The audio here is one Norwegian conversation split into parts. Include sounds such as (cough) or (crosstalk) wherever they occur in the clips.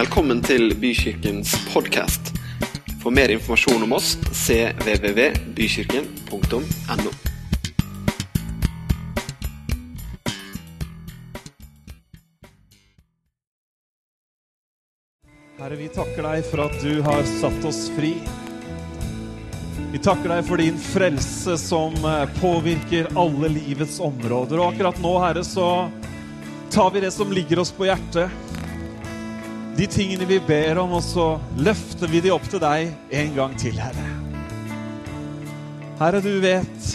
Velkommen til Bykirkens podkast. For mer informasjon om oss cvvvbykirken.no. Herre, vi takker deg for at du har satt oss fri. Vi takker deg for din frelse som eh, påvirker alle livets områder. Og akkurat nå, Herre, så tar vi det som ligger oss på hjertet. De tingene vi ber om, og så løfter vi de opp til deg en gang til, Herre. Herre, du vet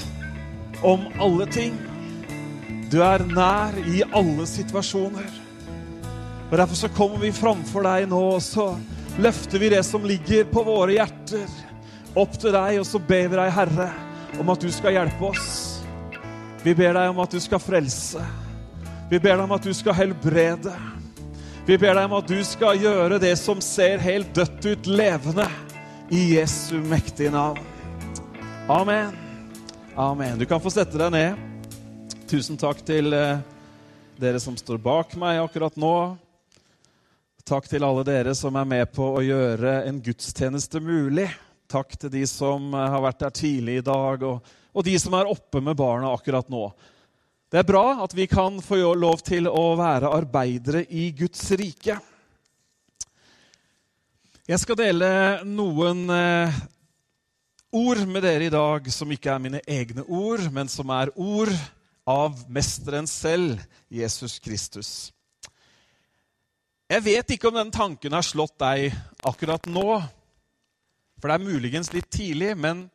om alle ting. Du er nær i alle situasjoner. Og Derfor så kommer vi framfor deg nå, og så løfter vi det som ligger på våre hjerter, opp til deg, og så ber vi deg, Herre, om at du skal hjelpe oss. Vi ber deg om at du skal frelse. Vi ber deg om at du skal helbrede. Vi ber deg om at du skal gjøre det som ser helt dødt ut, levende. I Jesu mektige navn. Amen. Amen. Du kan få sette deg ned. Tusen takk til eh, dere som står bak meg akkurat nå. Takk til alle dere som er med på å gjøre en gudstjeneste mulig. Takk til de som eh, har vært der tidlig i dag, og, og de som er oppe med barna akkurat nå. Det er bra at vi kan få lov til å være arbeidere i Guds rike. Jeg skal dele noen eh, ord med dere i dag som ikke er mine egne ord, men som er ord av Mesteren selv, Jesus Kristus. Jeg vet ikke om den tanken har slått deg akkurat nå, for det er muligens litt tidlig, men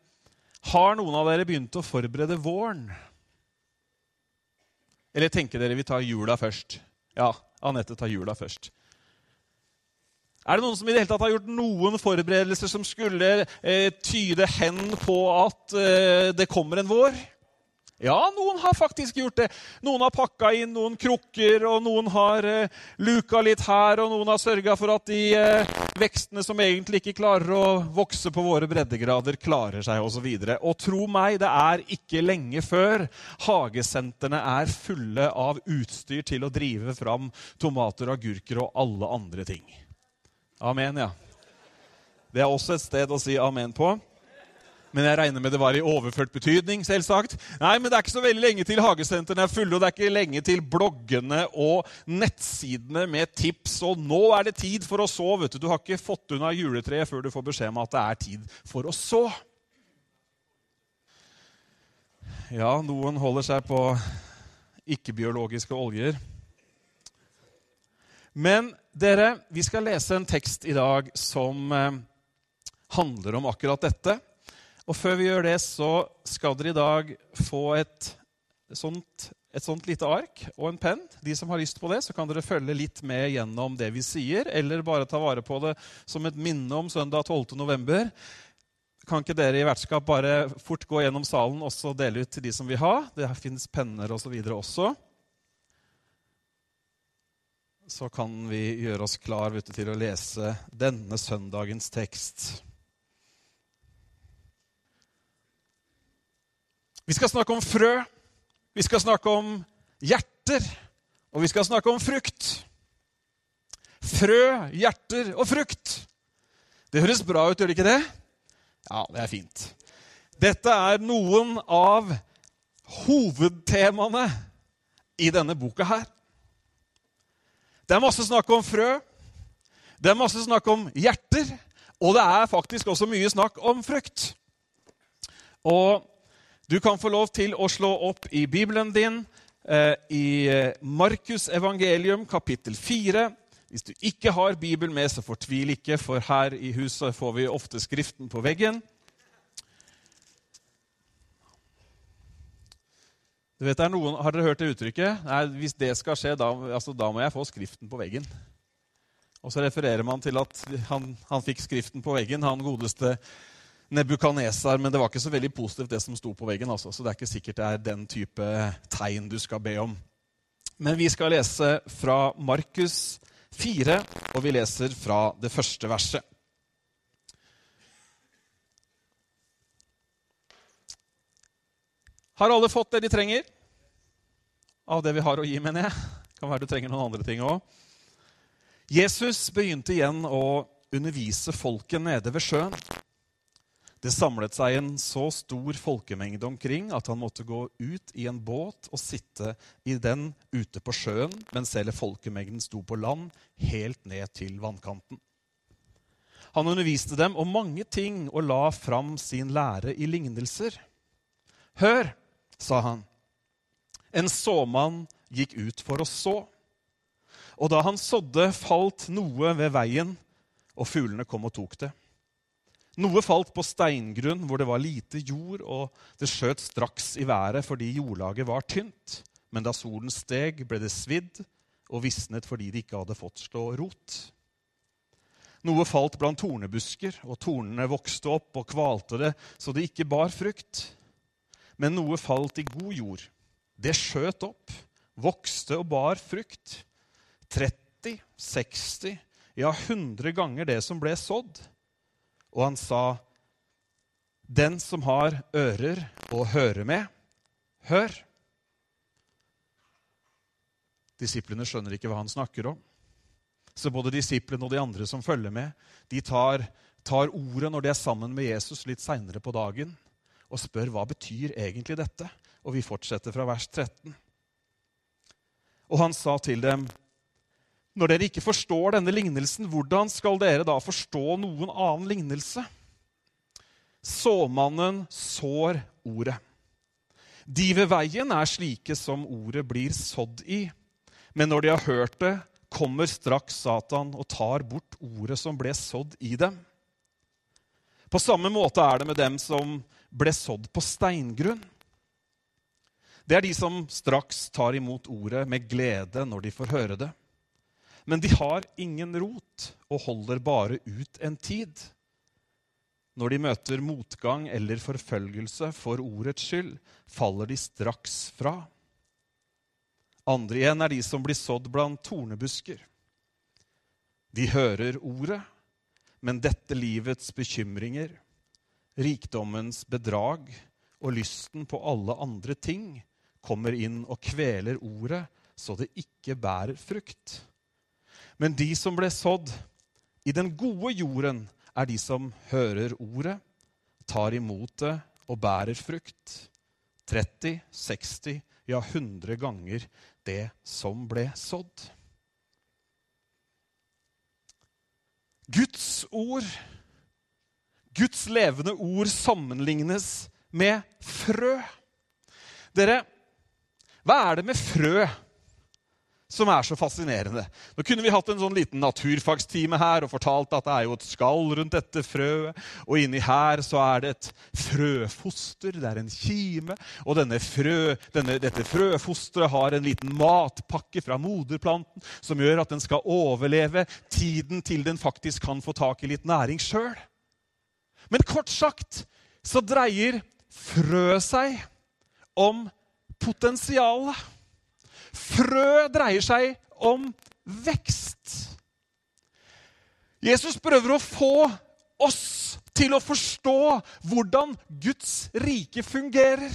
har noen av dere begynt å forberede våren? Eller tenker dere vi tar jula først? Ja, Anette tar jula først. Er det noen som i det hele tatt har gjort noen forberedelser som skulle eh, tyde hen på at eh, det kommer en vår? Ja, noen har faktisk gjort det. Noen har pakka inn noen krukker, og noen har eh, luka litt her, og noen har sørga for at de eh, vekstene som egentlig ikke klarer å vokse på våre breddegrader, klarer seg osv. Og, så og tro meg, det er ikke lenge før hagesentrene er fulle av utstyr til å drive fram tomater, agurker og alle andre ting. Amen, ja. Det er også et sted å si amen på. Men jeg regner med det var i overført betydning. selvsagt. Nei, men Det er ikke så veldig lenge til hagesentrene er fulle, og det er ikke lenge til bloggene og nettsidene med tips. Og nå er det tid for å så. vet Du Du har ikke fått unna juletreet før du får beskjed om at det er tid for å så. Ja, noen holder seg på ikke-biologiske oljer. Men dere, vi skal lese en tekst i dag som eh, handler om akkurat dette. Og før vi gjør det, så skal dere i dag få et sånt, et sånt lite ark og en penn. De som har lyst på det, så kan dere følge litt med gjennom det vi sier, eller bare ta vare på det som et minne om søndag 12. november. Kan ikke dere i vertskap bare fort gå gjennom salen og så dele ut til de som vil ha? Det finnes penner osv. også. Så kan vi gjøre oss klar du, til å lese denne søndagens tekst. Vi skal snakke om frø, vi skal snakke om hjerter, og vi skal snakke om frukt. Frø, hjerter og frukt. Det høres bra ut, gjør det ikke det? Ja, det er fint. Dette er noen av hovedtemaene i denne boka her. Det er masse snakk om frø, det er masse snakk om hjerter, og det er faktisk også mye snakk om frukt. Og du kan få lov til å slå opp i Bibelen din eh, i eh, Markus evangelium kapittel 4. Hvis du ikke har Bibelen med, så fortvil ikke, for her i huset får vi ofte Skriften på veggen. Du vet, noen, Har dere hørt det uttrykket? Nei, hvis det skal skje, da, altså, da, må jeg få Skriften på veggen. Og så refererer man til at han, han fikk Skriften på veggen, han godeste Nebukaneser, men det var ikke så veldig positivt, det som sto på veggen. Altså. Så det er ikke sikkert det er den type tegn du skal be om. Men vi skal lese fra Markus 4, og vi leser fra det første verset. Har alle fått det de trenger? Av det vi har å gi, mener jeg. Kan være du trenger noen andre ting òg. Jesus begynte igjen å undervise folket nede ved sjøen. Det samlet seg en så stor folkemengde omkring at han måtte gå ut i en båt og sitte i den ute på sjøen, mens hele folkemengden sto på land, helt ned til vannkanten. Han underviste dem om mange ting og la fram sin lære i lignelser. Hør, sa han. En såmann gikk ut for å så. Og da han sådde, falt noe ved veien, og fuglene kom og tok det. Noe falt på steingrunn hvor det var lite jord, og det skjøt straks i været fordi jordlaget var tynt. Men da solen steg, ble det svidd og visnet fordi det ikke hadde fått slå rot. Noe falt blant tornebusker, og tornene vokste opp og kvalte det så det ikke bar frukt. Men noe falt i god jord. Det skjøt opp, vokste og bar frukt. 30, 60, ja 100 ganger det som ble sådd. Og han sa, 'Den som har ører å høre med, hør.' Disiplene skjønner ikke hva han snakker om. Så både disiplene og de andre som følger med, de tar, tar ordet når de er sammen med Jesus litt seinere på dagen, og spør hva betyr egentlig dette. Og vi fortsetter fra vers 13. Og han sa til dem, når dere ikke forstår denne lignelsen, hvordan skal dere da forstå noen annen lignelse? Såmannen sår ordet. De ved veien er slike som ordet blir sådd i. Men når de har hørt det, kommer straks Satan og tar bort ordet som ble sådd i dem. På samme måte er det med dem som ble sådd på steingrunn. Det er de som straks tar imot ordet med glede når de får høre det. Men de har ingen rot og holder bare ut en tid. Når de møter motgang eller forfølgelse for ordets skyld, faller de straks fra. Andre igjen er de som blir sådd blant tornebusker. De hører ordet, men dette livets bekymringer, rikdommens bedrag og lysten på alle andre ting kommer inn og kveler ordet så det ikke bærer frukt. Men de som ble sådd i den gode jorden, er de som hører ordet, tar imot det og bærer frukt. 30, 60, ja 100 ganger det som ble sådd. Guds ord, Guds levende ord, sammenlignes med frø. Dere, hva er det med frø som er så fascinerende. Nå kunne vi hatt en sånn liten naturfagstime her og fortalt at det er jo et skall rundt dette frøet. Og inni her så er det et frøfoster. Det er en kime. Og denne frø, denne, dette frøfosteret har en liten matpakke fra moderplanten som gjør at den skal overleve tiden til den faktisk kan få tak i litt næring sjøl. Men kort sagt så dreier frøet seg om potensialet. Frø dreier seg om vekst. Jesus prøver å få oss til å forstå hvordan Guds rike fungerer.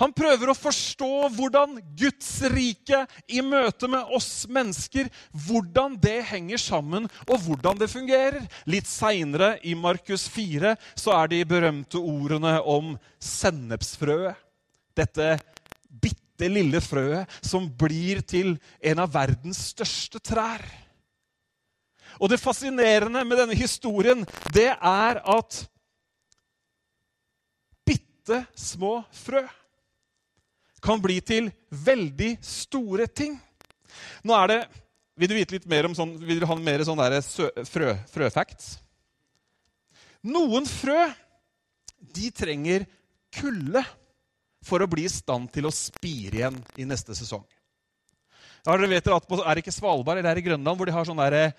Han prøver å forstå hvordan Guds rike i møte med oss mennesker hvordan det henger sammen, og hvordan det fungerer. Litt seinere, i Markus 4, så er de berømte ordene om sennepsfrøet. Dette det lille frøet som blir til en av verdens største trær. Og det fascinerende med denne historien, det er at bitte små frø kan bli til veldig store ting. Nå er det Vil du vite litt mer om sånn, vil du ha mer sånn frø, frøfacts? Noen frø de trenger kulde for å bli i stand til å spire igjen i neste sesong. Ja, dere vet at Er det ikke Svalbard eller er det Grønland hvor de har sånn derre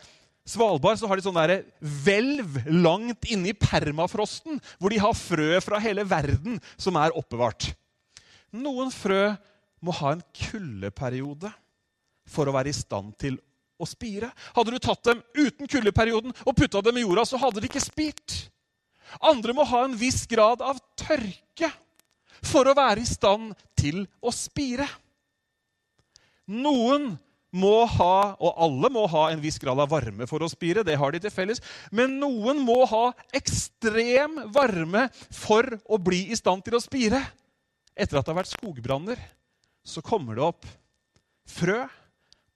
Svalbard så har de sånn der hvelv langt inni permafrosten, hvor de har frø fra hele verden som er oppbevart. Noen frø må ha en kuldeperiode for å være i stand til å spire. Hadde du tatt dem uten kuldeperioden og putta dem i jorda, så hadde de ikke spirt. Andre må ha en viss grad av tørke for å være i stand til å spire. Noen må ha, og alle må ha en viss grad av varme for å spire. Det har de til felles. Men noen må ha ekstrem varme for å bli i stand til å spire. Etter at det har vært skogbranner, så kommer det opp frø.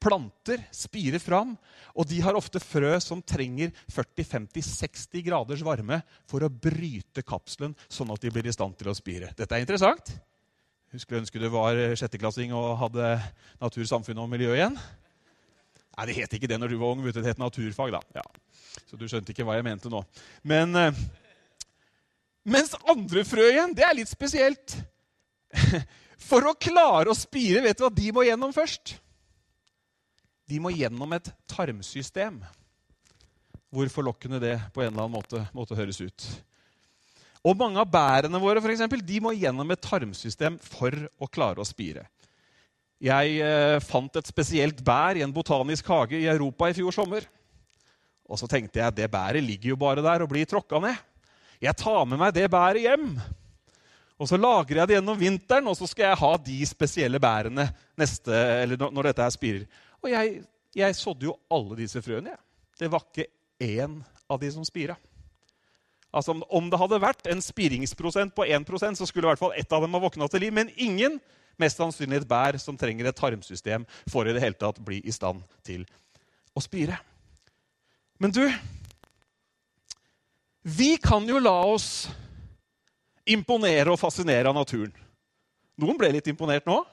Planter spirer fram, og de har ofte frø som trenger 40-50-60 graders varme for å bryte kapselen, sånn at de blir i stand til å spire. Dette er interessant. Jeg skulle ønske du var sjetteklassing og hadde natur, samfunn og miljø igjen. Nei, Det het ikke det når du var ung. Det het naturfag. da. Ja. Så du skjønte ikke hva jeg mente nå. Men eh, Mens andre frø igjen, det er litt spesielt. (laughs) For å klare å spire, vet du hva de må gjennom først? De må gjennom et tarmsystem. Hvor forlokkende det på en eller annen måte måtte høres ut. Og mange av bærene våre for eksempel, de må gjennom et tarmsystem for å klare å spire. Jeg eh, fant et spesielt bær i en botanisk hage i Europa i fjor sommer. Og så tenkte jeg det bæret ligger jo bare der og blir tråkka ned. Jeg tar med meg det bæret hjem. Og så lagrer jeg det gjennom vinteren, og så skal jeg ha de spesielle bærene neste, når, dette her spirer. Og jeg, jeg sådde jo alle disse frøene. Ja. Det var ikke én av de som spira. Altså, Om det hadde vært en spiringsprosent på 1% så skulle i hvert fall ett av dem ha våkna til liv. Men ingen, mest sannsynlig et bær som trenger et tarmsystem for i det hele tatt bli i stand til å spire. Men du Vi kan jo la oss imponere og fascinere av naturen. Noen ble litt imponert nå.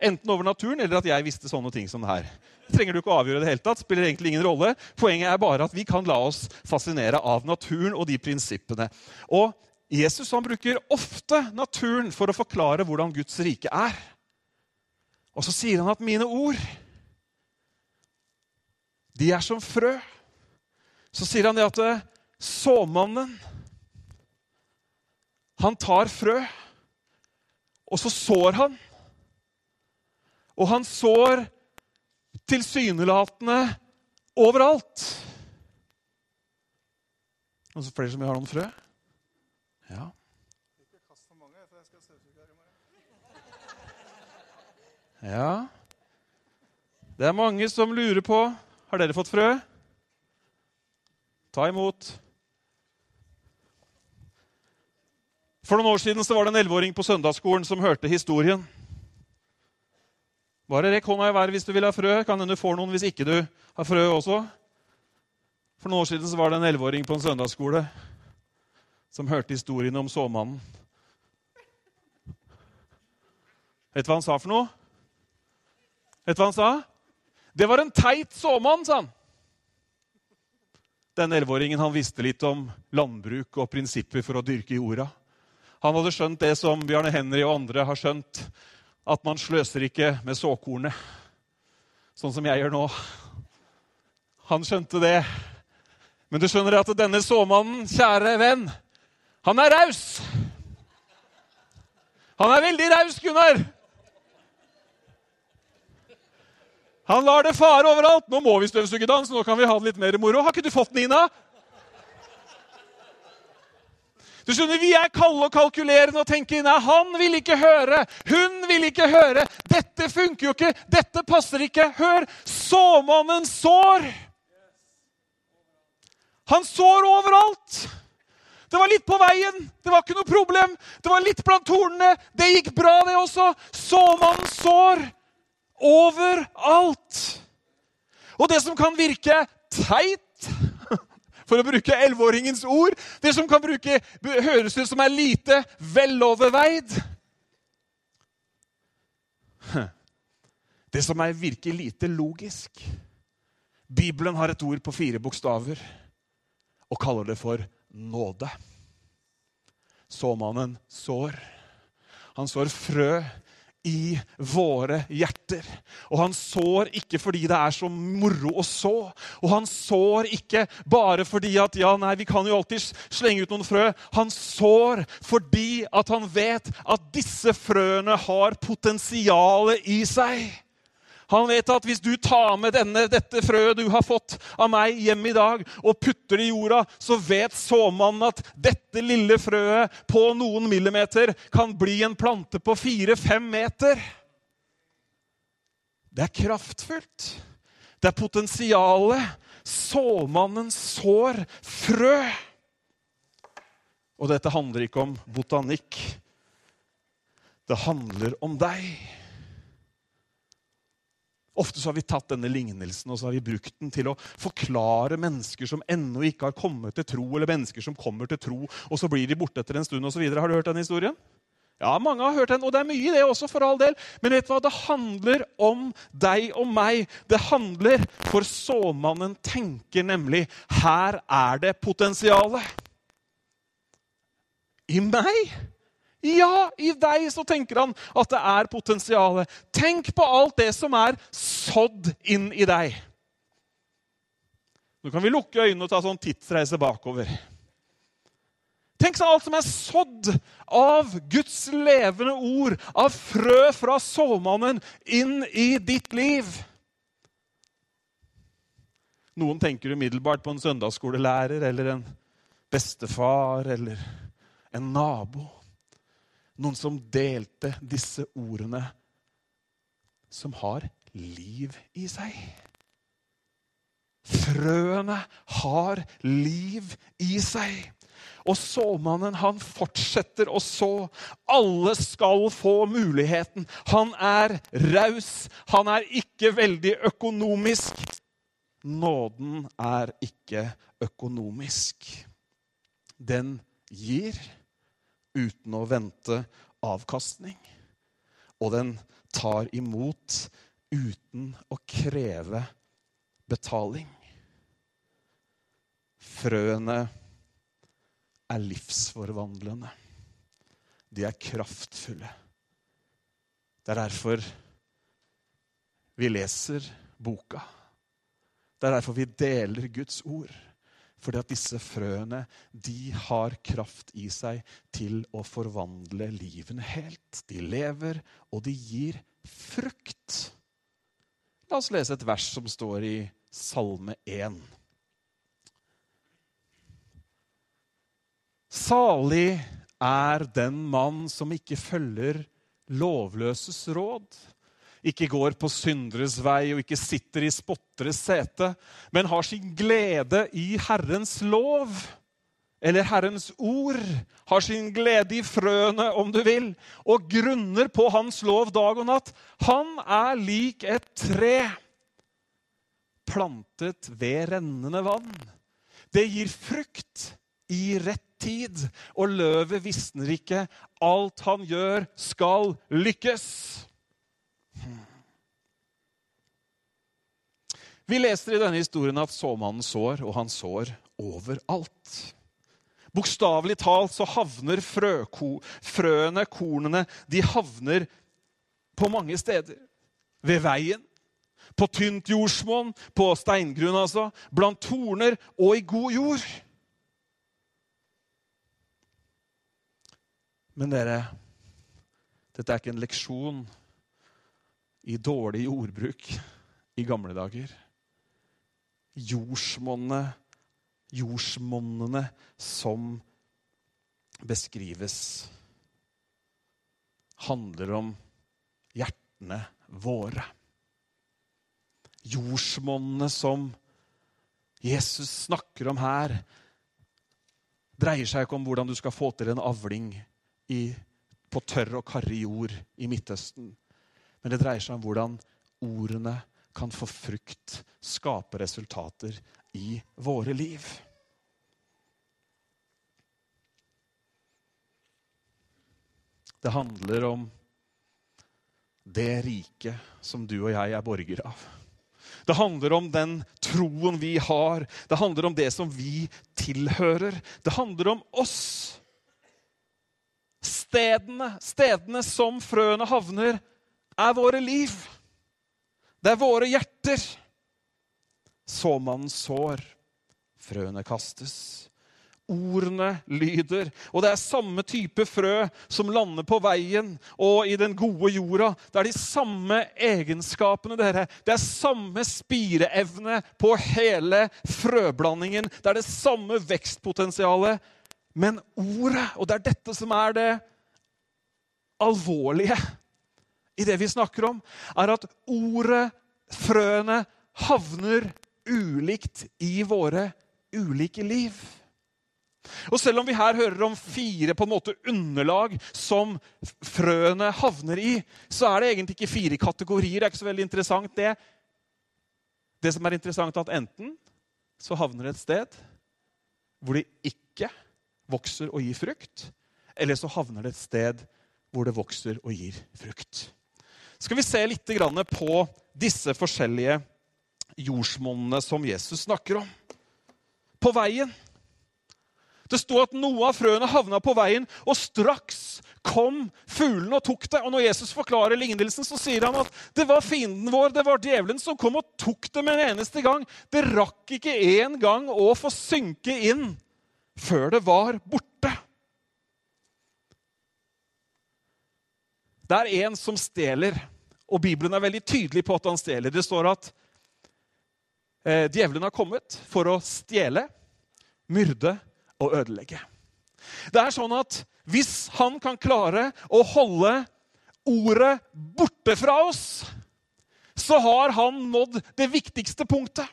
Enten over naturen eller at jeg visste sånne ting som det her. Det trenger du ikke å avgjøre det hele tatt. spiller egentlig ingen rolle. Poenget er bare at vi kan la oss fascinere av naturen og de prinsippene. Og Jesus han bruker ofte naturen for å forklare hvordan Guds rike er. Og så sier han at mine ord, de er som frø. Så sier han det at eh, såmannen Han tar frø, og så sår han. Og han sår tilsynelatende overalt. Noen flere som har noen frø? Ja. Ja. Det er mange som lurer på Har dere fått frø. Ta imot. For noen år siden var det en elleveåring på søndagsskolen som hørte historien. Bare rekk hånda i været hvis du vil ha frø. Kan hende du får noen hvis ikke du har frø også. For noen år siden var det en elleveåring på en søndagsskole som hørte historien om såmannen. Vet du hva han sa for noe? Vet du hva han sa? Det var en teit såmann, sa han. Den elleveåringen visste litt om landbruk og prinsipper for å dyrke jorda. Han hadde skjønt det som Bjarne Henry og andre har skjønt, at man sløser ikke med såkornet, sånn som jeg gjør nå. Han skjønte det. Men du skjønner at denne såmannen, kjære venn, han er raus. Han er veldig raus, Gunnar. Han lar det fare overalt. Nå må vi støvsuge dans, nå kan vi ha det litt mer moro. Har ikke du fått Nina? Du skjønner, Vi er kalde og kalkulerende og tenker nei, han vil ikke høre. Hun vil ikke høre. Dette funker jo ikke. Dette passer ikke. Hør! Såmannen sår. Han sår overalt. Det var litt på veien. Det var ikke noe problem. Det var litt blant tornene. Det gikk bra, det også. Såmannen sår overalt. Og det som kan virke teit for å bruke elleveåringens ord. Det som kan bruke, høres ut som er lite veloverveid. Det som er virker lite logisk. Bibelen har et ord på fire bokstaver og kaller det for nåde. Såmannen sår. Han sår frø i våre hjerter. Og han sår ikke fordi det er så moro å så. Og han sår ikke bare fordi at ja, nei, vi kan jo alltid slenge ut noen frø. Han sår fordi at han vet at disse frøene har potensialet i seg. Han vet at hvis du tar med denne, dette frøet du har fått av meg hjem i dag, og putter det i jorda, så vet såmannen at dette lille frøet på noen millimeter kan bli en plante på fire-fem meter. Det er kraftfullt. Det er potensialet. Såmannen sår frø. Og dette handler ikke om botanikk. Det handler om deg. Ofte har vi tatt denne lignelsen og så har vi brukt den til å forklare mennesker som ennå ikke har kommet til tro, eller mennesker som kommer til tro, og så blir de borte etter en stund osv. Har du hørt den historien? Ja, mange har hørt den, og det er mye i det også, for all del. Men vet du hva? Det handler om deg og meg. Det handler For såmannen tenker nemlig her er det potensialet. I meg? Ja, i deg så tenker han at det er potensial. Tenk på alt det som er sådd inn i deg. Nå kan vi lukke øynene og ta sånn tidsreise bakover. Tenk så alt som er sådd av Guds levende ord, av frø fra såmannen, inn i ditt liv. Noen tenker umiddelbart på en søndagsskolelærer eller en bestefar eller en nabo. Noen som delte disse ordene, som har liv i seg. Frøene har liv i seg. Og såmannen, han fortsetter å så. Alle skal få muligheten. Han er raus. Han er ikke veldig økonomisk. Nåden er ikke økonomisk. Den gir uten å vente avkastning. Og den tar imot uten å kreve betaling. Frøene er livsforvandlende. De er kraftfulle. Det er derfor vi leser boka. Det er derfor vi deler Guds ord. Fordi at disse frøene de har kraft i seg til å forvandle livene helt. De lever, og de gir frukt. La oss lese et vers som står i Salme 1. Salig er den mann som ikke følger lovløses råd ikke går på synderes vei og ikke sitter i spotteres sete, men har sin glede i Herrens lov, eller Herrens ord, har sin glede i frøene, om du vil, og grunner på Hans lov dag og natt. Han er lik et tre plantet ved rennende vann. Det gir frukt i rett tid, og løvet visner ikke. Alt han gjør, skal lykkes. Vi leser i denne historien at såmannen sår, og han sår overalt. Bokstavelig talt så havner frøko, frøene, kornene, de havner på mange steder. Ved veien, på tynt jordsmonn, på steingrunn, altså, blant torner og i god jord. Men dere, dette er ikke en leksjon i dårlig jordbruk i gamle dager. Jordsmonnene som beskrives, handler om hjertene våre. Jordsmonnene som Jesus snakker om her, dreier seg ikke om hvordan du skal få til en avling i, på tørr og karrig jord i Midtøsten. Men det dreier seg om hvordan ordene kan få frukt, skape resultater i våre liv. Det handler om det riket som du og jeg er borgere av. Det handler om den troen vi har. Det handler om det som vi tilhører. Det handler om oss. Stedene, stedene som frøene havner, er våre liv. Det er våre hjerter. Såmannen sår, frøene kastes. Ordene lyder. Og det er samme type frø som lander på veien og i den gode jorda. Det er de samme egenskapene, dere. Det er samme spireevne på hele frøblandingen. Det er det samme vekstpotensialet. Men ordet, og det er dette som er det alvorlige i det vi snakker om, er at ordet, frøene, havner ulikt i våre ulike liv. Og selv om vi her hører om fire på en måte underlag som frøene havner i, så er det egentlig ikke fire kategorier. Det er ikke så veldig interessant, det. Det som er interessant, er at enten så havner det et sted hvor det ikke vokser og gir frukt, eller så havner det et sted hvor det vokser og gir frukt. Skal vi se litt på disse forskjellige jordsmonnene som Jesus snakker om? På veien. Det står at noe av frøene havna på veien, og straks kom fuglene og tok det. Og når Jesus forklarer lignelsen, så sier han at det var fienden vår, det var djevelen, som kom og tok det med en eneste gang. Det rakk ikke engang å få synke inn før det var borte. Det er en som stjeler, og Bibelen er veldig tydelig på at han stjeler. Det står at eh, djevelen har kommet for å stjele, myrde og ødelegge. Det er sånn at hvis han kan klare å holde ordet borte fra oss, så har han nådd det viktigste punktet.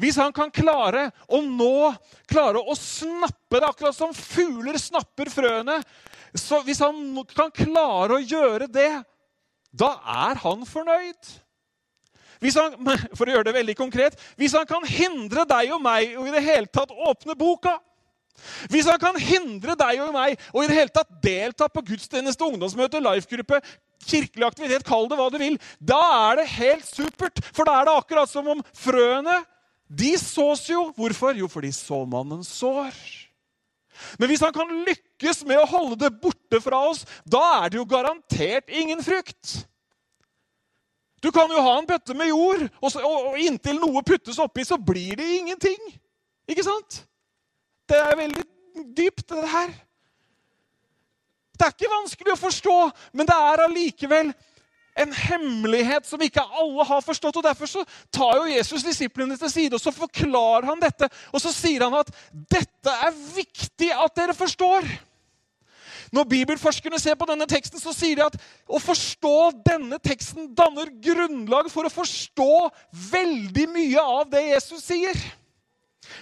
Hvis han kan klare å nå, klare å snappe det, akkurat som fugler snapper frøene så Hvis han kan klare å gjøre det, da er han fornøyd. Han, (laughs) for å gjøre det veldig konkret Hvis han kan hindre deg og meg å i det hele tatt åpne boka Hvis han kan hindre deg og meg å i det hele tatt delta på gudstjeneste, ungdomsmøte, lifegruppe, kirkelig aktivitet, kall det hva du vil, da er det helt supert. For da er det akkurat som om frøene de sås jo. Hvorfor? Jo, fordi såmannen sår. Men hvis han kan lykkes med å holde det borte fra oss, da er det jo garantert ingen frykt. Du kan jo ha en bøtte med jord, og, så, og, og inntil noe puttes oppi, så blir det ingenting. Ikke sant? Det er veldig dypt, det her. Det er ikke vanskelig å forstå, men det er allikevel en hemmelighet som ikke alle har forstått. og Derfor så tar jo Jesus disiplene til side og så forklarer han dette. Og så sier han at dette er viktig at dere forstår. Når bibelforskerne ser på denne teksten, så sier de at å forstå denne teksten danner grunnlag for å forstå veldig mye av det Jesus sier.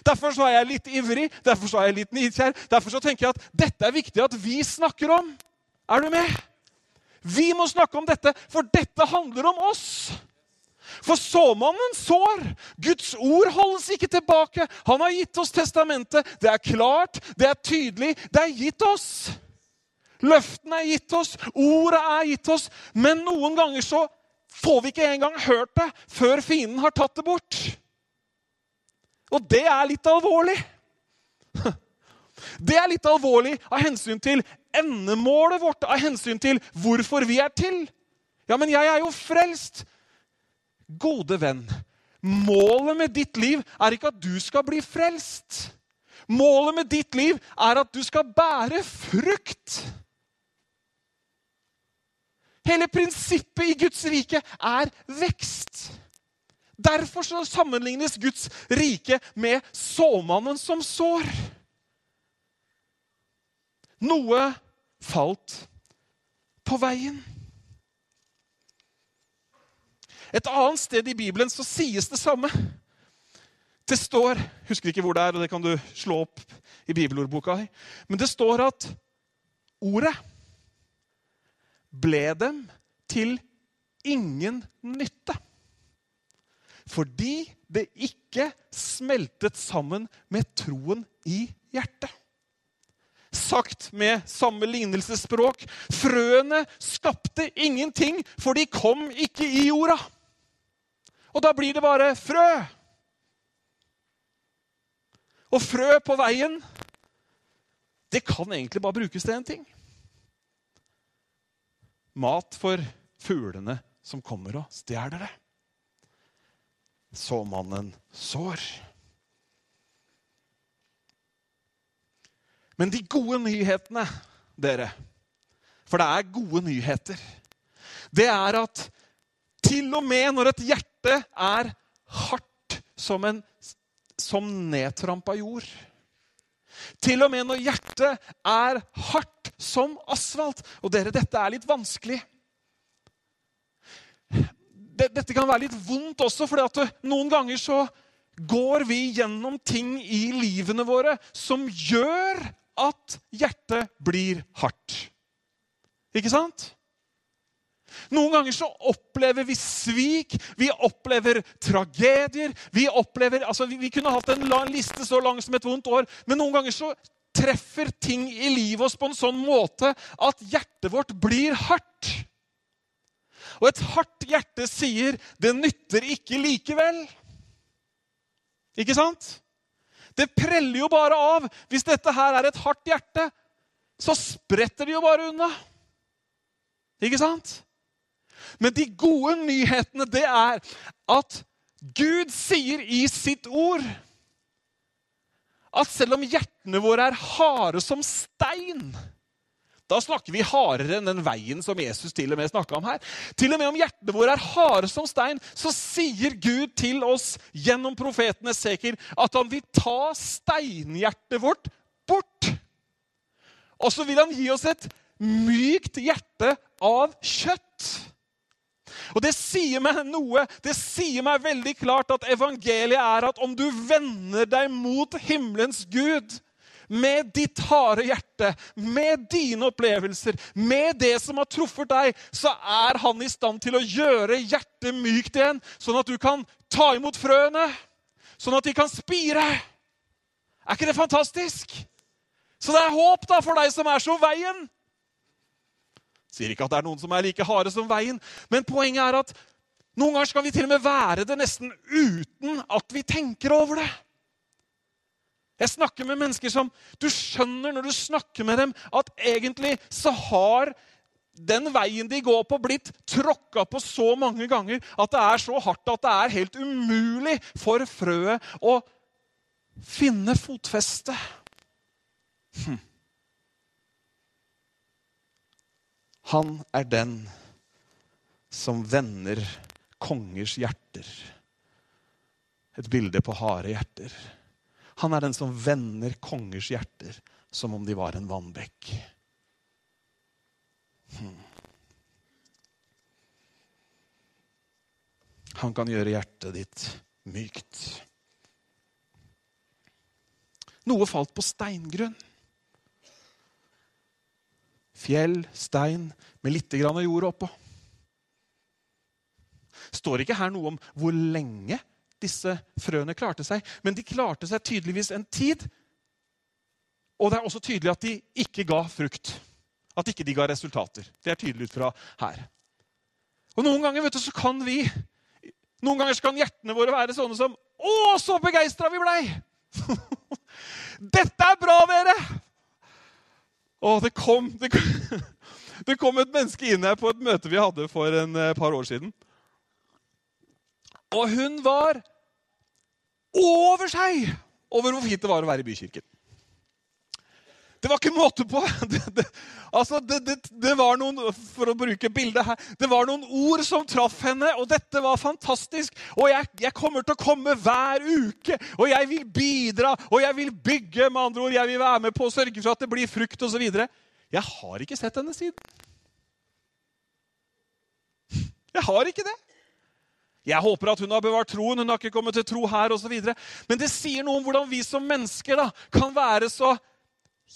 Derfor så er jeg litt ivrig, derfor så er jeg litt nidkjær. Derfor så tenker jeg at dette er viktig at vi snakker om. Er du med? Vi må snakke om dette, for dette handler om oss. For såmannen sår. Guds ord holdes ikke tilbake. Han har gitt oss testamentet. Det er klart, det er tydelig, det er gitt oss. Løftene er gitt oss, ordet er gitt oss. Men noen ganger så får vi ikke engang hørt det før fienden har tatt det bort. Og det er litt alvorlig. (laughs) Det er litt alvorlig av hensyn til endemålet vårt, av hensyn til hvorfor vi er til. Ja, men jeg er jo frelst. Gode venn, målet med ditt liv er ikke at du skal bli frelst. Målet med ditt liv er at du skal bære frukt. Hele prinsippet i Guds rike er vekst. Derfor sammenlignes Guds rike med såmannen som sår. Noe falt på veien. Et annet sted i Bibelen så sies det samme. Det står Husker ikke hvor det er, og det kan du slå opp i bibelordboka. Men det står at ordet ble dem til ingen nytte. Fordi det ikke smeltet sammen med troen i hjertet sagt med samme lignelsesspråk. Frøene skapte ingenting, for de kom ikke i jorda. Og da blir det bare frø. Og frø på veien, det kan egentlig bare brukes til én ting. Mat for fuglene som kommer og stjeler det. Så mannen sår. Men de gode nyhetene, dere For det er gode nyheter. Det er at til og med når et hjerte er hardt som, en, som nedtrampa jord Til og med når hjertet er hardt som asfalt Og dere, dette er litt vanskelig. dette kan være litt vondt også, for noen ganger så går vi gjennom ting i livene våre som gjør at hjertet blir hardt. Ikke sant? Noen ganger så opplever vi svik, vi opplever tragedier. Vi opplever, altså vi, vi kunne hatt en lang liste så lang som et vondt år, men noen ganger så treffer ting i livet oss på en sånn måte at hjertet vårt blir hardt. Og et hardt hjerte sier 'det nytter ikke likevel'. Ikke sant? Det preller jo bare av. Hvis dette her er et hardt hjerte, så spretter det jo bare unna. Ikke sant? Men de gode nyhetene, det er at Gud sier i sitt ord at selv om hjertene våre er harde som stein Da snakker vi hardere enn den veien som Jesus til og med snakka om her. Til og med om hjertene våre er harde som stein, så sier Gud til oss gjennom profeten Esekiel at han vil ta steinhjertet vårt bort. Og så vil han gi oss et mykt hjerte av kjøtt. Og det sier meg noe. Det sier meg veldig klart at evangeliet er at om du vender deg mot himmelens Gud med ditt harde hjerte, med dine opplevelser, med det som har truffet deg, så er han i stand til å gjøre hjertet mykt igjen, sånn at du kan ta imot frøene, sånn at de kan spire. Er ikke det fantastisk? Så det er håp da for deg som er så veien. Sier ikke at det er noen som er like harde som veien, men poenget er at noen ganger skal vi til og med være det nesten uten at vi tenker over det. Jeg snakker med mennesker som Du skjønner når du snakker med dem, at egentlig så har den veien de går på, blitt tråkka på så mange ganger at det er så hardt at det er helt umulig for frøet å finne fotfeste. Hm. Han er den som vender kongers hjerter. Et bilde på harde hjerter. Han er den som vender kongers hjerter som om de var en vannbekk. Hmm. Han kan gjøre hjertet ditt mykt. Noe falt på steingrunn. Fjell, stein med litt grann jord oppå. står ikke her noe om hvor lenge disse frøene klarte seg, men de klarte seg tydeligvis en tid. Og det er også tydelig at de ikke ga frukt. At ikke de ga resultater. Det er tydelig ut fra her. Og Noen ganger vet du, så kan vi, noen ganger kan hjertene våre være sånne som Å, så begeistra vi blei! (laughs) Dette er bra, dere! Å, det kom, det kom, (laughs) det kom et menneske inn her på et møte vi hadde for en eh, par år siden. Og hun var over seg over hvor fint det var å være i bykirken. Det var ikke måte på. (laughs) Det, det, altså, det, det, var noen for å bruke bildet her, det var noen ord som traff henne, og dette var fantastisk. Og jeg, jeg, kommer til å komme hver uke, og jeg vil bidra, og jeg vil bygge. med andre ord, Jeg vil være med på å sørge for at det blir frukt osv. Jeg har ikke sett henne siden. Jeg har ikke det. Jeg håper at hun har bevart troen, hun har ikke kommet til tro her osv. Men det sier noe om hvordan vi som mennesker da, kan være så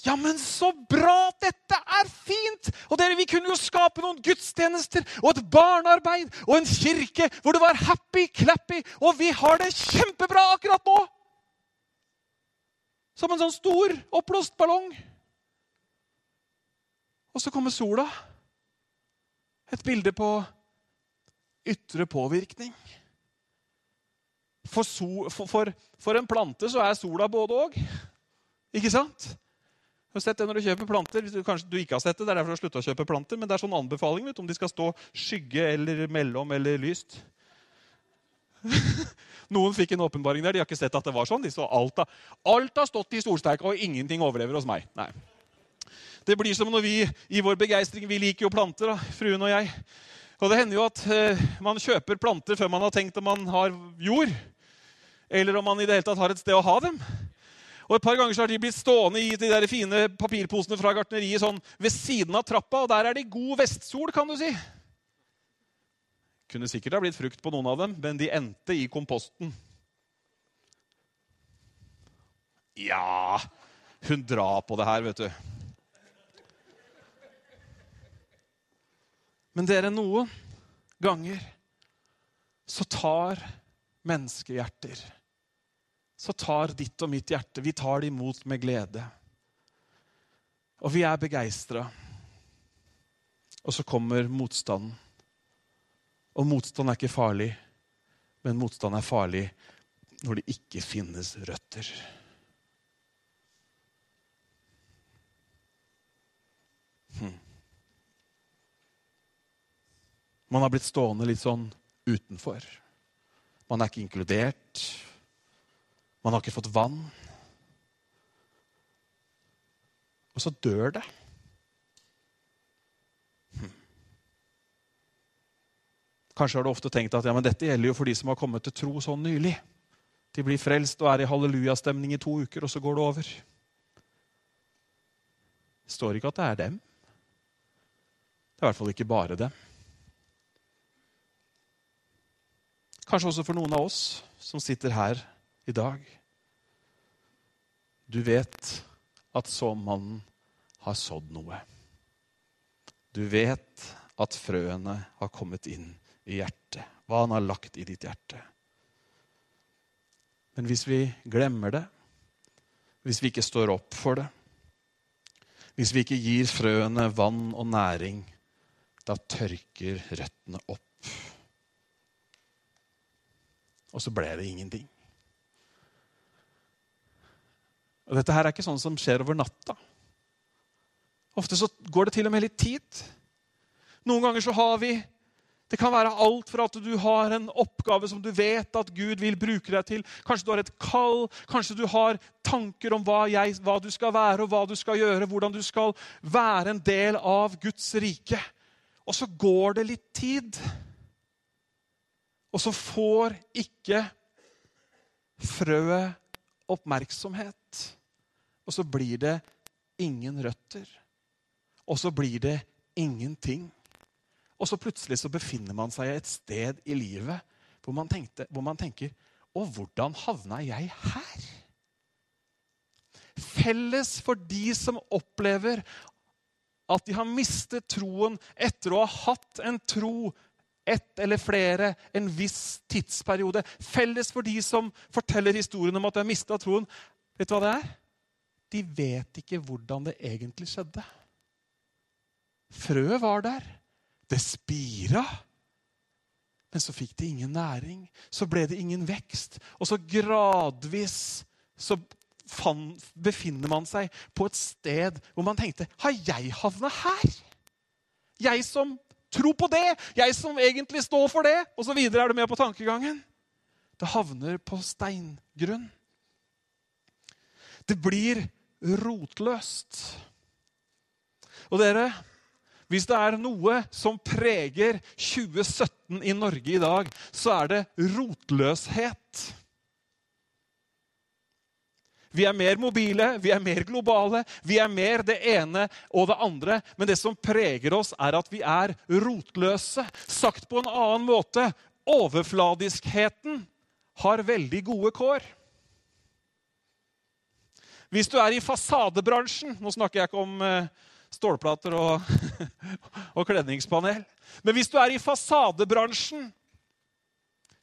ja, men så bra! Dette er fint! Og dere, Vi kunne jo skape noen gudstjenester og et barnearbeid og en kirke hvor det var happy-clappy, og vi har det kjempebra akkurat nå! Som en sånn stor, oppblåst ballong. Og så kommer sola. Et bilde på ytre påvirkning. For, so, for, for, for en plante så er sola både òg. Ikke sant? Du har sett det når du kjøper planter. Du, kanskje du ikke har sett det, det er derfor du har å kjøpe planter, men det er sånn anbefaling vet, om de skal stå skygge eller mellom eller lyst. (laughs) Noen fikk en åpenbaring der. De har ikke sett at det var sånn. De så alt, har, alt har stått i solsterka, og ingenting overlever hos meg. Nei. Det blir som når vi i vår begeistring Vi liker jo planter, da, fruen og jeg. Og det hender jo at eh, man kjøper planter før man har tenkt om man har jord. Eller om man i det hele tatt har et sted å ha dem. Og Et par ganger så har de blitt stående i de der fine papirposene fra gartneriet sånn ved siden av trappa, og der er det god vestsol, kan du si. Kunne sikkert ha blitt frukt på noen av dem, men de endte i komposten. Ja Hun drar på det her, vet du. Men dere, noen ganger så tar menneskehjerter Så tar ditt og mitt hjerte Vi tar det imot med glede. Og vi er begeistra. Og så kommer motstanden. Og motstand er ikke farlig, men motstand er farlig når det ikke finnes røtter. Hmm. Man har blitt stående litt sånn utenfor. Man er ikke inkludert. Man har ikke fått vann. Og så dør det. Hm. Kanskje har du ofte tenkt at ja, dette gjelder jo for de som har kommet til tro sånn nylig. De blir frelst og er i hallelujastemning i to uker, og så går det over. Det står ikke at det er dem. Det er i hvert fall ikke bare dem. Kanskje også for noen av oss som sitter her i dag. Du vet at såmannen har sådd noe. Du vet at frøene har kommet inn i hjertet, hva han har lagt i ditt hjerte. Men hvis vi glemmer det, hvis vi ikke står opp for det, hvis vi ikke gir frøene vann og næring, da tørker røttene opp. Og så ble det ingenting. Og Dette her er ikke sånn som skjer over natta. Ofte så går det til og med litt tid. Noen ganger så har vi Det kan være alt fra at du har en oppgave som du vet at Gud vil bruke deg til. Kanskje du har et kall, kanskje du har tanker om hva, jeg, hva du skal være og hva du skal gjøre, hvordan du skal være en del av Guds rike. Og så går det litt tid. Og så får ikke frøet oppmerksomhet. Og så blir det ingen røtter. Og så blir det ingenting. Og så plutselig så befinner man seg et sted i livet hvor man, tenkte, hvor man tenker Og hvordan havna jeg her? Felles for de som opplever at de har mistet troen etter å ha hatt en tro ett eller flere en viss tidsperiode. Felles for de som forteller historien om at de har mista troen. Vet du hva det er? De vet ikke hvordan det egentlig skjedde. Frøet var der. Det spira. Men så fikk det ingen næring. Så ble det ingen vekst. Og så gradvis så befinner man seg på et sted hvor man tenkte Har jeg havna her? Jeg som tror på det! Jeg som egentlig står for det! Og så videre er du med på tankegangen. Det havner på steingrunn. Det blir rotløst. Og dere, hvis det er noe som preger 2017 i Norge i dag, så er det rotløshet. Vi er mer mobile, vi er mer globale, vi er mer det ene og det andre. Men det som preger oss, er at vi er rotløse. Sagt på en annen måte overfladiskheten har veldig gode kår. Hvis du er i fasadebransjen Nå snakker jeg ikke om eh, stålplater og, (laughs) og kledningspanel. Men hvis du er i fasadebransjen,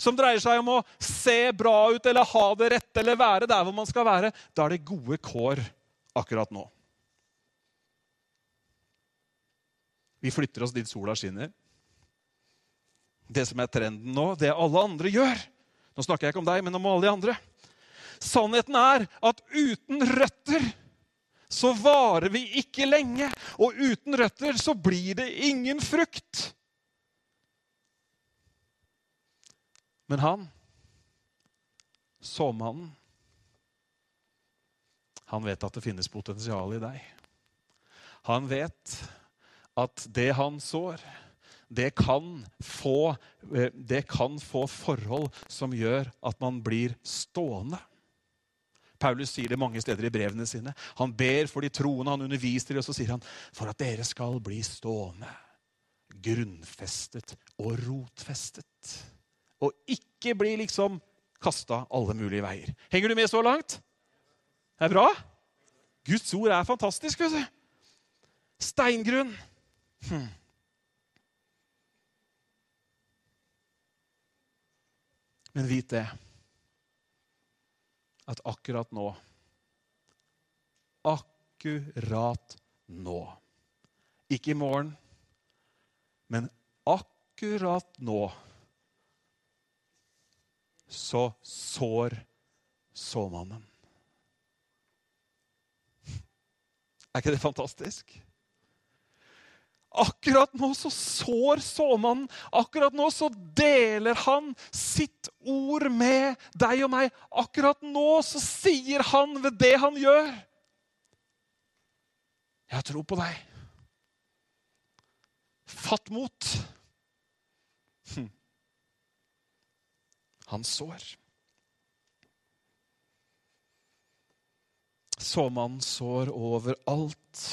som dreier seg om å se bra ut eller ha det rette eller være der hvor man skal være, da er det gode kår akkurat nå. Vi flytter oss dit sola skinner. Det som er trenden nå, det alle andre gjør Nå snakker jeg ikke om deg, men om alle de andre. Sannheten er at uten røtter så varer vi ikke lenge. Og uten røtter så blir det ingen frukt. Men han, såmannen, han vet at det finnes potensial i deg. Han vet at det han sår, det kan, få, eh, det kan få forhold som gjør at man blir stående. Paulus sier det mange steder i brevene sine. Han ber for de troende, han underviser dem, og så sier han for at dere skal bli stående. grunnfestet og rotfestet. Og ikke bli liksom kasta alle mulige veier. Henger du med så langt? Det er bra? Guds ord er fantastisk. vet du. Steingrunn. Hm. Men vit det at akkurat nå Akkurat nå. Ikke i morgen, men akkurat nå så sår såmannen. Er ikke det fantastisk? Akkurat nå så sår såmannen. Akkurat nå så deler han sitt ord med deg og meg. Akkurat nå så sier han ved det han gjør Jeg har tro på deg. Fatt mot. Hm. Han sår. Såmannen sår overalt.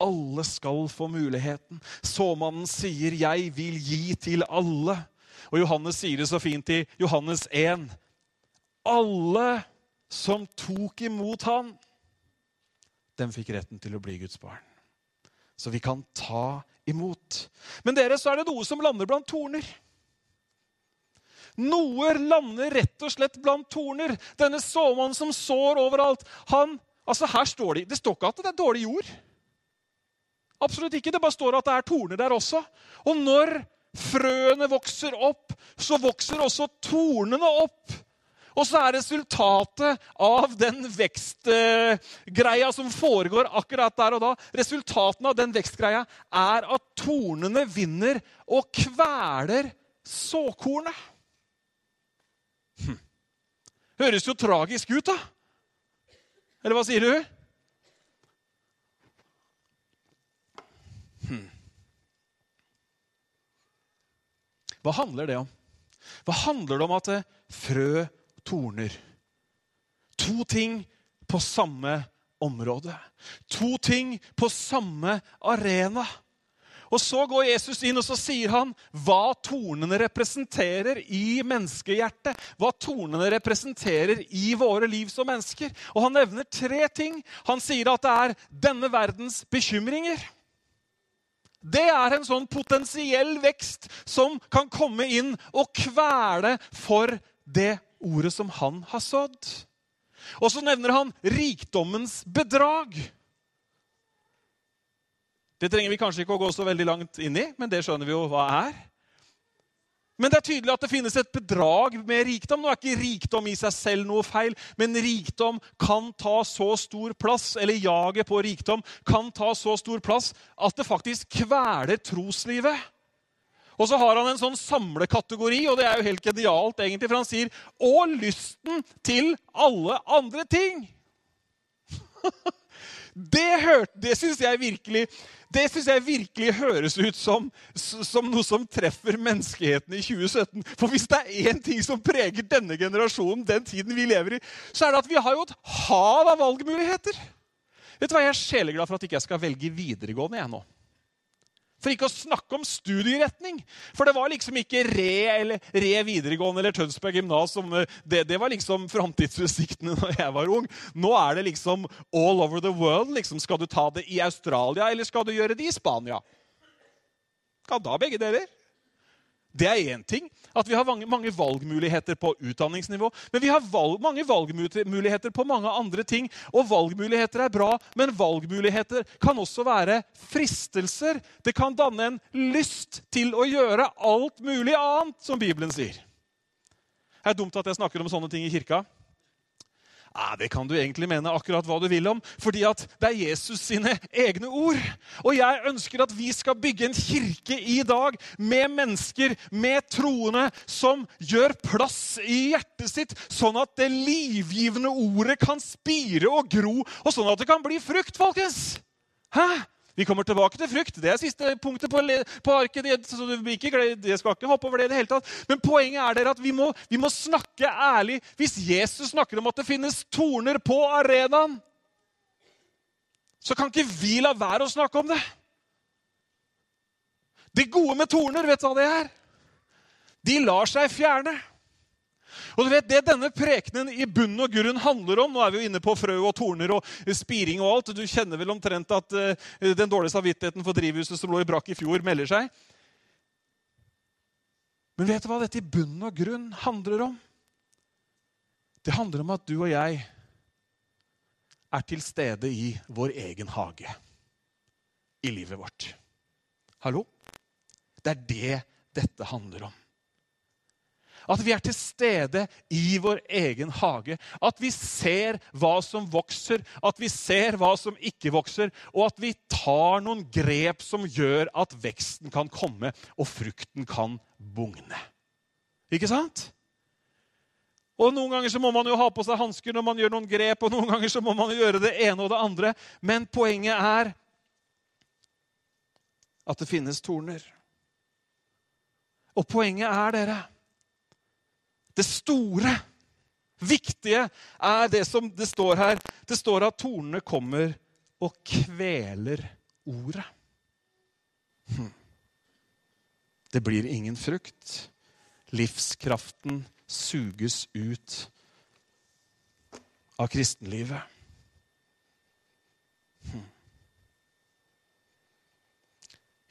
Alle skal få muligheten. Såmannen sier 'jeg vil gi til alle'. Og Johannes sier det så fint i Johannes 1. Alle som tok imot han, dem fikk retten til å bli Guds barn. Så vi kan ta imot. Men dere, så er det noe som lander blant torner. Noe lander rett og slett blant torner. Denne såmannen som sår overalt. han, altså her står Det det står ikke at det er dårlig jord. Absolutt ikke. Det bare står at det er torner der også. Og når frøene vokser opp, så vokser også tornene opp. Og så er resultatet av den vekstgreia som foregår akkurat der og da, resultatene av den vekstgreia er at tornene vinner og kveler såkornet. Høres jo tragisk ut, da. Eller hva sier du? Hva handler det om? Hva handler det om at frø torner? To ting på samme område. To ting på samme arena. Og Så går Jesus inn og så sier han hva tornene representerer i menneskehjertet. Hva tornene representerer i våre liv som mennesker. Og Han nevner tre ting. Han sier at det er denne verdens bekymringer. Det er en sånn potensiell vekst som kan komme inn og kvele for det ordet som han har sådd. Og så nevner han rikdommens bedrag. Det trenger vi kanskje ikke å gå så veldig langt inn i, men det skjønner vi jo hva er. Men det er tydelig at det finnes et bedrag med rikdom. Nå er ikke rikdom i seg selv noe feil, men rikdom kan ta så stor plass, eller jaget på rikdom kan ta så stor plass at det faktisk kveler troslivet. Og så har han en sånn samlekategori, og det er jo helt genialt, egentlig, for han sier 'og lysten til alle andre ting'. (laughs) det, hørte, det syns jeg virkelig det synes jeg virkelig høres ut som, som, noe som treffer menneskeheten i 2017. For hvis det er én ting som preger denne generasjonen, den tiden vi lever i, så er det at vi har jo et hav av valgmuligheter. Vet du hva, Jeg er sjeleglad for at ikke jeg skal velge videregående jeg nå. For ikke å snakke om studieretning. For det var liksom ikke Re eller Re videregående eller Tønsberg gymnas. Eh, det, det, var liksom framtidsutsiktene (laughs) da jeg var ung. Nå er det liksom all over the world. Liksom, skal du ta det i Australia, eller skal du gjøre det i Spania? Kan da begge deler. Det er én ting. At vi har mange, valgmuligheter på utdanningsnivå. Men vi har valg, mange valgmuligheter på mange andre ting. Og valgmuligheter er bra, men valgmuligheter kan også være fristelser. Det kan danne en lyst til å gjøre alt mulig annet, som Bibelen sier. Det er dumt at jeg snakker om sånne ting i kirka. Ja, Det kan du egentlig mene akkurat hva du vil om, fordi at det er Jesus sine egne ord. Og jeg ønsker at vi skal bygge en kirke i dag med mennesker, med troende, som gjør plass i hjertet sitt, sånn at det livgivende ordet kan spire og gro, og sånn at det kan bli frukt, folkens. Hæ? Vi kommer tilbake til frukt. Det er siste punktet på, på arket. Det, så du ikke, jeg skal ikke hoppe over det i det hele tatt. Men poenget er dere at vi må, vi må snakke ærlig. Hvis Jesus snakker om at det finnes torner på arenaen, så kan ikke vi la være å snakke om det. Det gode med torner, vet du hva det er? De lar seg fjerne. Og du vet, Det denne prekenen i bunn og grunn handler om Nå er vi jo inne på frø og torner og spiring og alt. Du kjenner vel omtrent at uh, den dårlige samvittigheten for drivhuset som lå i brakk i fjor, melder seg. Men vet du hva dette i bunn og grunn handler om? Det handler om at du og jeg er til stede i vår egen hage i livet vårt. Hallo? Det er det dette handler om. At vi er til stede i vår egen hage. At vi ser hva som vokser, at vi ser hva som ikke vokser, og at vi tar noen grep som gjør at veksten kan komme og frukten kan bugne. Ikke sant? Og Noen ganger så må man jo ha på seg hansker når man gjør noen grep, og noen ganger så må man gjøre det ene og det andre. Men poenget er at det finnes torner. Og poenget er, dere Det store, viktige, er det som det står her. Det står at tornene kommer og kveler ordet. Hm. Det blir ingen frukt. Livskraften suges ut av kristenlivet. Hm.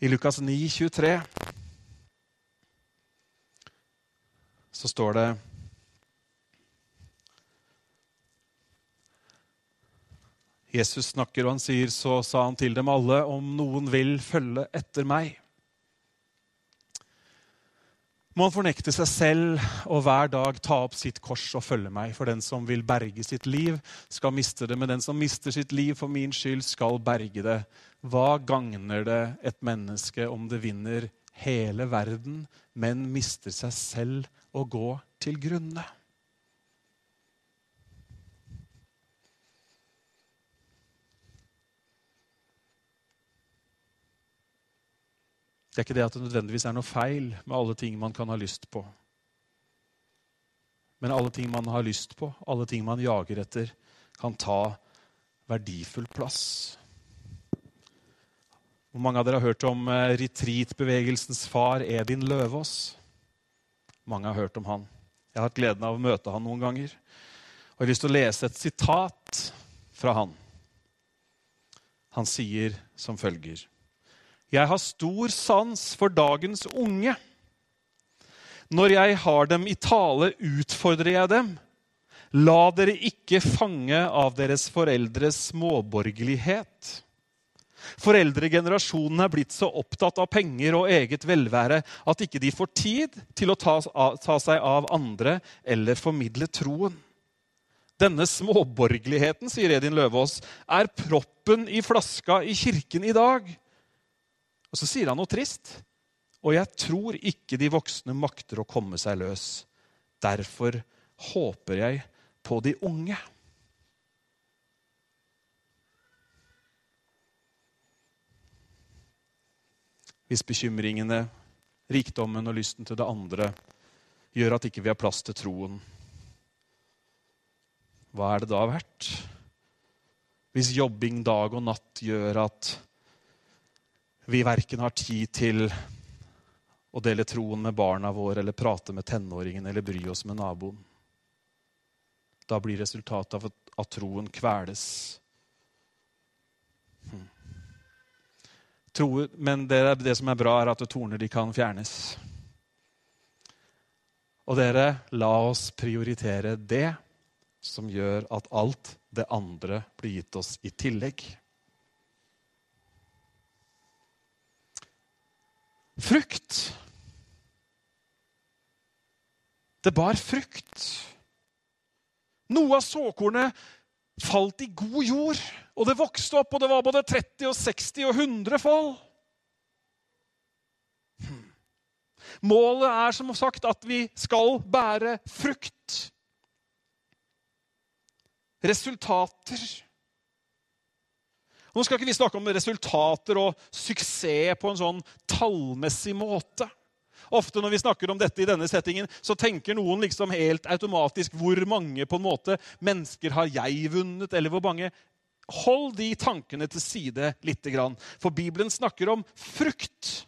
I Lukas 9, 23 så står det Jesus snakker, og han sier, så sa han til dem alle, om noen vil følge etter meg må han fornekte seg selv og hver dag ta opp sitt kors og følge meg. For den som vil berge sitt liv, skal miste det. Men den som mister sitt liv for min skyld, skal berge det. Hva gagner det et menneske om det vinner hele verden, men mister seg selv og gå til grunne? Det er ikke det at det nødvendigvis er noe feil med alle ting man kan ha lyst på. Men alle ting man har lyst på, alle ting man jager etter, kan ta verdifull plass. Hvor mange av dere har hørt om retreatbevegelsens retreat-bevegelsens far Edin Løvaas? Mange har hørt om han. Jeg har hatt gleden av å møte han noen ganger. Og jeg har lyst til å lese et sitat fra han. Han sier som følger jeg har stor sans for dagens unge. Når jeg har dem i tale, utfordrer jeg dem. La dere ikke fange av deres foreldres småborgerlighet. Foreldregenerasjonen er blitt så opptatt av penger og eget velvære at ikke de får tid til å ta, ta seg av andre eller formidle troen. Denne småborgerligheten, sier Edin Løvaas, er proppen i flaska i kirken i dag. Og så sier han noe trist. Og jeg tror ikke de voksne makter å komme seg løs. Derfor håper jeg på de unge. Hvis bekymringene, rikdommen og lysten til det andre gjør at ikke vi har plass til troen, hva er det da verdt? Hvis jobbing dag og natt gjør at vi verken har tid til å dele troen med barna våre eller prate med tenåringen eller bry oss med naboen. Da blir resultatet av at troen kveles. Tro, men det, det, som er bra, er at torner de kan fjernes. Og dere, la oss prioritere det som gjør at alt det andre blir gitt oss i tillegg. frukt. Det bar frukt. Noe av såkornet falt i god jord, og det vokste opp, og det var både 30 og 60 og 100 fall. Hmm. Målet er som sagt at vi skal bære frukt. Resultater. Nå skal ikke vi snakke om resultater og suksess på en sånn tallmessig måte. Ofte når vi snakker om dette i denne settingen, så tenker noen liksom helt automatisk hvor mange på en måte mennesker har jeg vunnet, eller hvor mange Hold de tankene til side lite grann. For Bibelen snakker om frukt.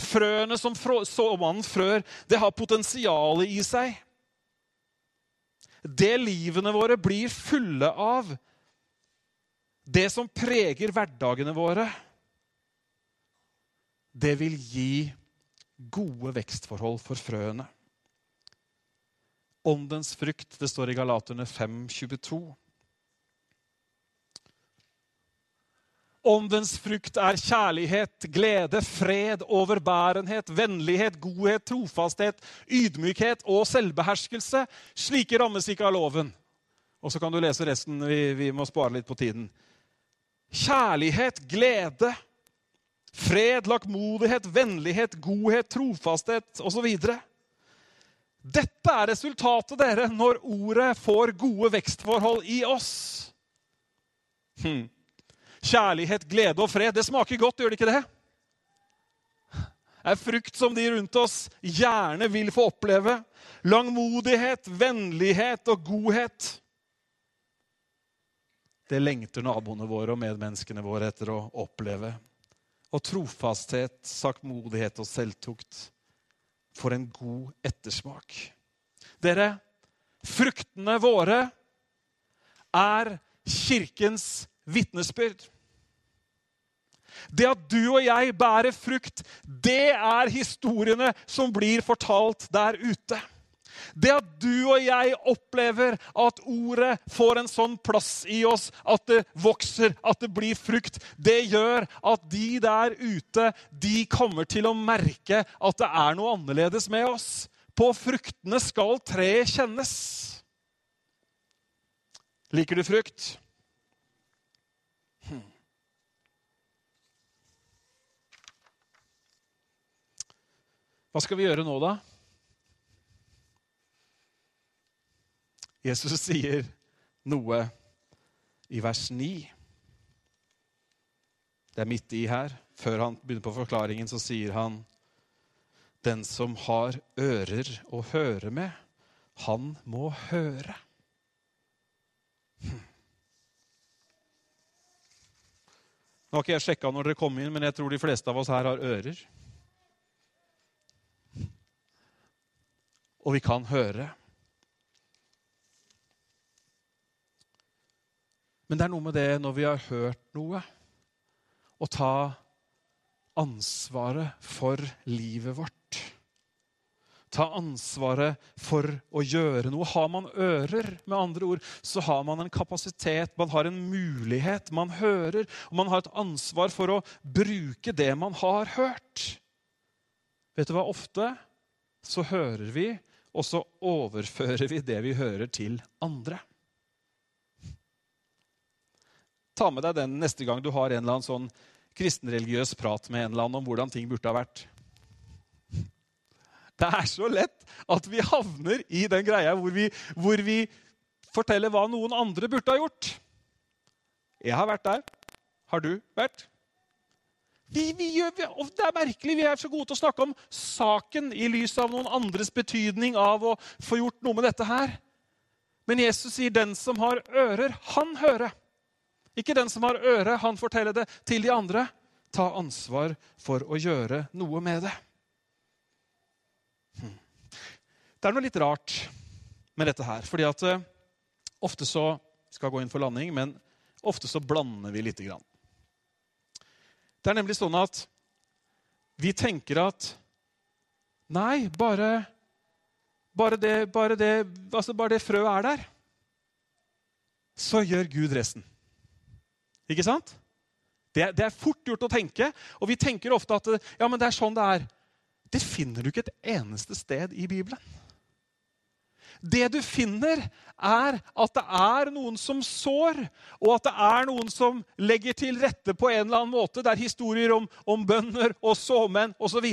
Frøene som såmannen frør, det har potensialet i seg. Det livene våre blir fulle av, det som preger hverdagene våre, det vil gi gode vekstforhold for frøene. Åndens frukt, det står i Galaterne 5, 22. Åndens frukt er kjærlighet, glede, fred, overbærenhet, vennlighet, godhet, trofasthet, ydmykhet og selvbeherskelse. Slike rammes ikke av loven. Og så kan du lese resten. Vi, vi må spare litt på tiden. Kjærlighet, glede, fred, lakmodighet, vennlighet, godhet, trofasthet osv. Dette er resultatet, dere, når ordet får gode vekstforhold i oss. Hm. Kjærlighet, glede og fred. Det smaker godt, gjør det ikke det? Det er frukt som de rundt oss gjerne vil få oppleve. Langmodighet, vennlighet og godhet. Det lengter naboene våre og medmenneskene våre etter å oppleve. Og trofasthet, saktmodighet og selvtukt får en god ettersmak. Dere, fruktene våre er kirkens vitnesbyrd. Det at du og jeg bærer frukt, det er historiene som blir fortalt der ute. Det at du og jeg opplever at ordet får en sånn plass i oss, at det vokser, at det blir frukt, det gjør at de der ute de kommer til å merke at det er noe annerledes med oss. På fruktene skal treet kjennes. Liker du frukt? Hva skal vi gjøre nå, da? Jesus sier noe i vers 9. Det er midt i her. Før han begynner på forklaringen, så sier han Den som har ører å høre med, han må høre. Nå har ikke jeg sjekka når dere kom inn, men jeg tror de fleste av oss her har ører. og vi kan høre. Men det er noe med det når vi har hørt noe, å ta ansvaret for livet vårt. Ta ansvaret for å gjøre noe. Har man ører, med andre ord, så har man en kapasitet, man har en mulighet. Man hører, og man har et ansvar for å bruke det man har hørt. Vet du hva? Ofte så hører vi og så overfører vi det vi hører, til andre. Ta med deg den neste gang du har en eller annen sånn kristenreligiøs prat med en eller annen om hvordan ting burde ha vært. Det er så lett at vi havner i den greia hvor vi, hvor vi forteller hva noen andre burde ha gjort. Jeg har vært der. Har du vært? Vi, vi gjør, det er merkelig, vi er så gode til å snakke om saken i lys av noen andres betydning av å få gjort noe med dette her. Men Jesus sier 'den som har ører, han hører'. Ikke den som har øre, han forteller det til de andre. Ta ansvar for å gjøre noe med det. Hm. Det er noe litt rart med dette her. fordi at uh, ofte så skal gå inn for landing, men ofte så blander vi lite grann. Det er nemlig sånn at vi tenker at Nei, bare, bare, det, bare, det, altså det frøet er der, så gjør Gud resten. Ikke sant? Det, det, er fort gjort å tenke, og vi tenker ofte at ja, men det er sånn det er. Det finner du ikke et eneste sted i Bibelen. Det du finner, er at det er noen som sår, og at det er noen som legger til rette på en eller annen måte. Det er historier om, om bønder og såmenn osv.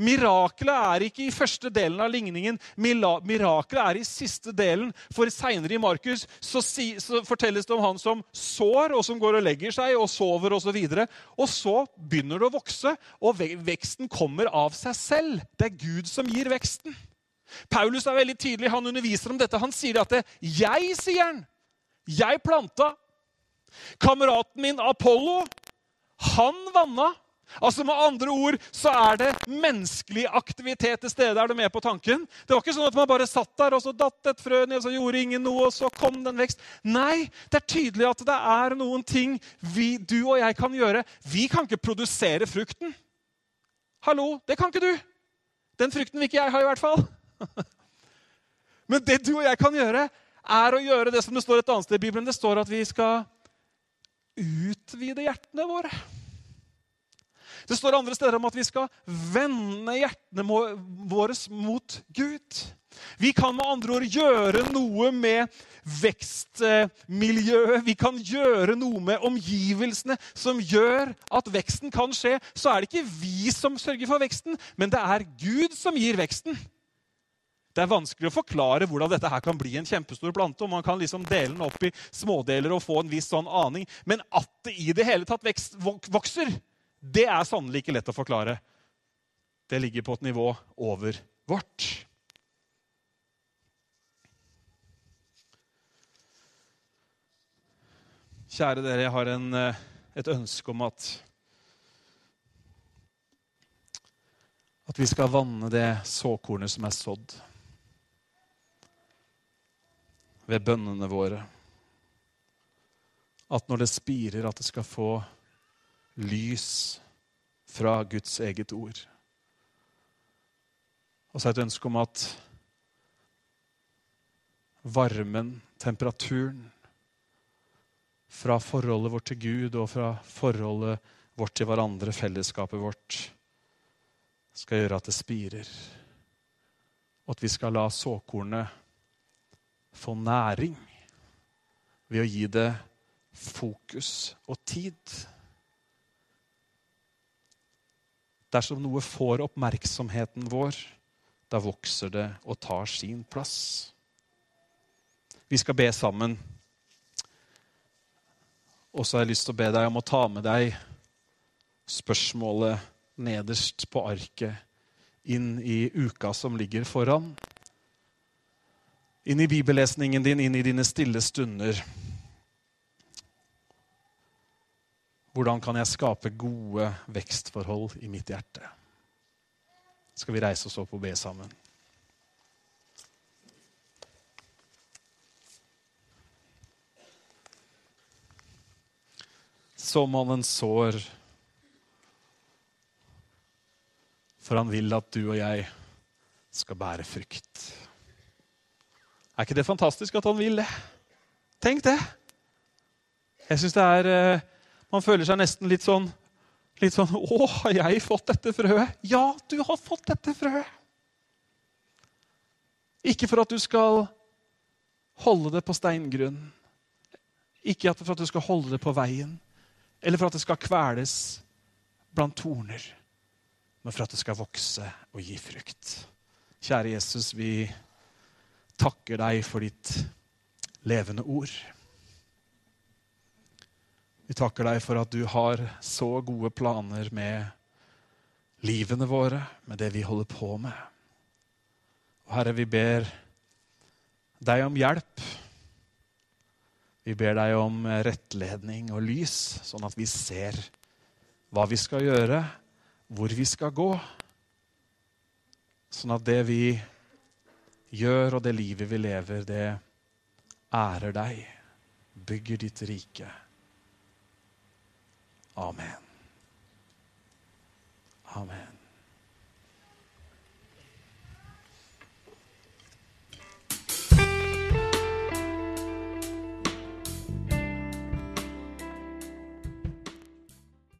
Mirakelet er ikke i første delen av ligningen. Mirakelet er i siste delen. For seinere i Markus så, si, så, fortelles det om han som sår, og som går og legger seg og sover osv. Og, så og så begynner det å vokse, og veksten kommer av seg selv. Det er Gud som gir veksten. Paulus er veldig tydelig. Han underviser om dette. Han sier at det, 'jeg', sier han. 'Jeg planta'. Kameraten min Apollo, han vanna. Altså Med andre ord så er det menneskelig aktivitet til stede. Er du med på tanken? Det var ikke sånn at man bare satt der og så datt et frø ned, og så gjorde ingen noe, og så kom den vekst. Nei, det er tydelig at det er noen ting vi, du og jeg kan gjøre. Vi kan ikke produsere frukten. Hallo, det kan ikke du. Den frukten vil ikke jeg ha, i hvert fall. (laughs) Men det du og jeg kan gjøre, er å gjøre det som det står et annet sted i Bibelen. Det står at vi skal utvide hjertene våre. Det står andre steder om at vi skal vende hjertene våre mot Gud. Vi kan med andre ord gjøre noe med vekstmiljøet. Vi kan gjøre noe med omgivelsene som gjør at veksten kan skje. Så er det ikke vi som sørger for veksten, men det er Gud som gir veksten. Det er vanskelig å forklare hvordan dette her kan bli en kjempestor plante. og Man kan liksom dele den opp i smådeler og få en viss sånn aning. Men at det i det hele tatt vokser, det er sannelig ikke lett å forklare. Det ligger på et nivå over vårt. Kjære dere, jeg har en, eh, et ønske om at At vi skal vanne det såkornet som er sådd ved bønnene våre. At når det spirer, at det skal få lys fra Guds eget ord. Og så er det et ønske om at varmen, temperaturen, fra forholdet vårt til Gud og fra forholdet vårt til hverandre, fellesskapet vårt, skal gjøre at det spirer. Og at vi skal la såkornet få næring ved å gi det fokus og tid. Dersom noe får oppmerksomheten vår, da vokser det og tar sin plass. Vi skal be sammen. Og så har jeg lyst til å be deg om å ta med deg spørsmålet nederst på arket inn i uka som ligger foran inn i bibellesningen din, inn i dine stille stunder. Hvordan kan jeg skape gode vekstforhold i mitt hjerte? Skal vi reise oss opp og be sammen? Såmannen sår, for han vil at du og jeg skal bære frukt. Er ikke det fantastisk at han vil det? Tenk det! Jeg synes det er eh, Man føler seg nesten litt sånn litt sånn 'Å, har jeg fått dette frøet?' Ja, du har fått dette frøet. Ikke for at du skal holde det på steingrunn. Ikke for at du skal holde det på veien, eller for at det skal kveles blant torner, men for at det skal vokse og gi frukt. Kjære Jesus, vi takker deg for ditt levende ord. Vi takker deg for at du har så gode planer med livene våre, med det vi holder på med. Og Herre, vi ber deg om hjelp. Vi ber deg om rettledning og lys, sånn at vi ser hva vi skal gjøre, hvor vi skal gå. Sånn at det vi gjør, og det livet vi lever, det ærer deg, bygger ditt rike. Amen. Amen.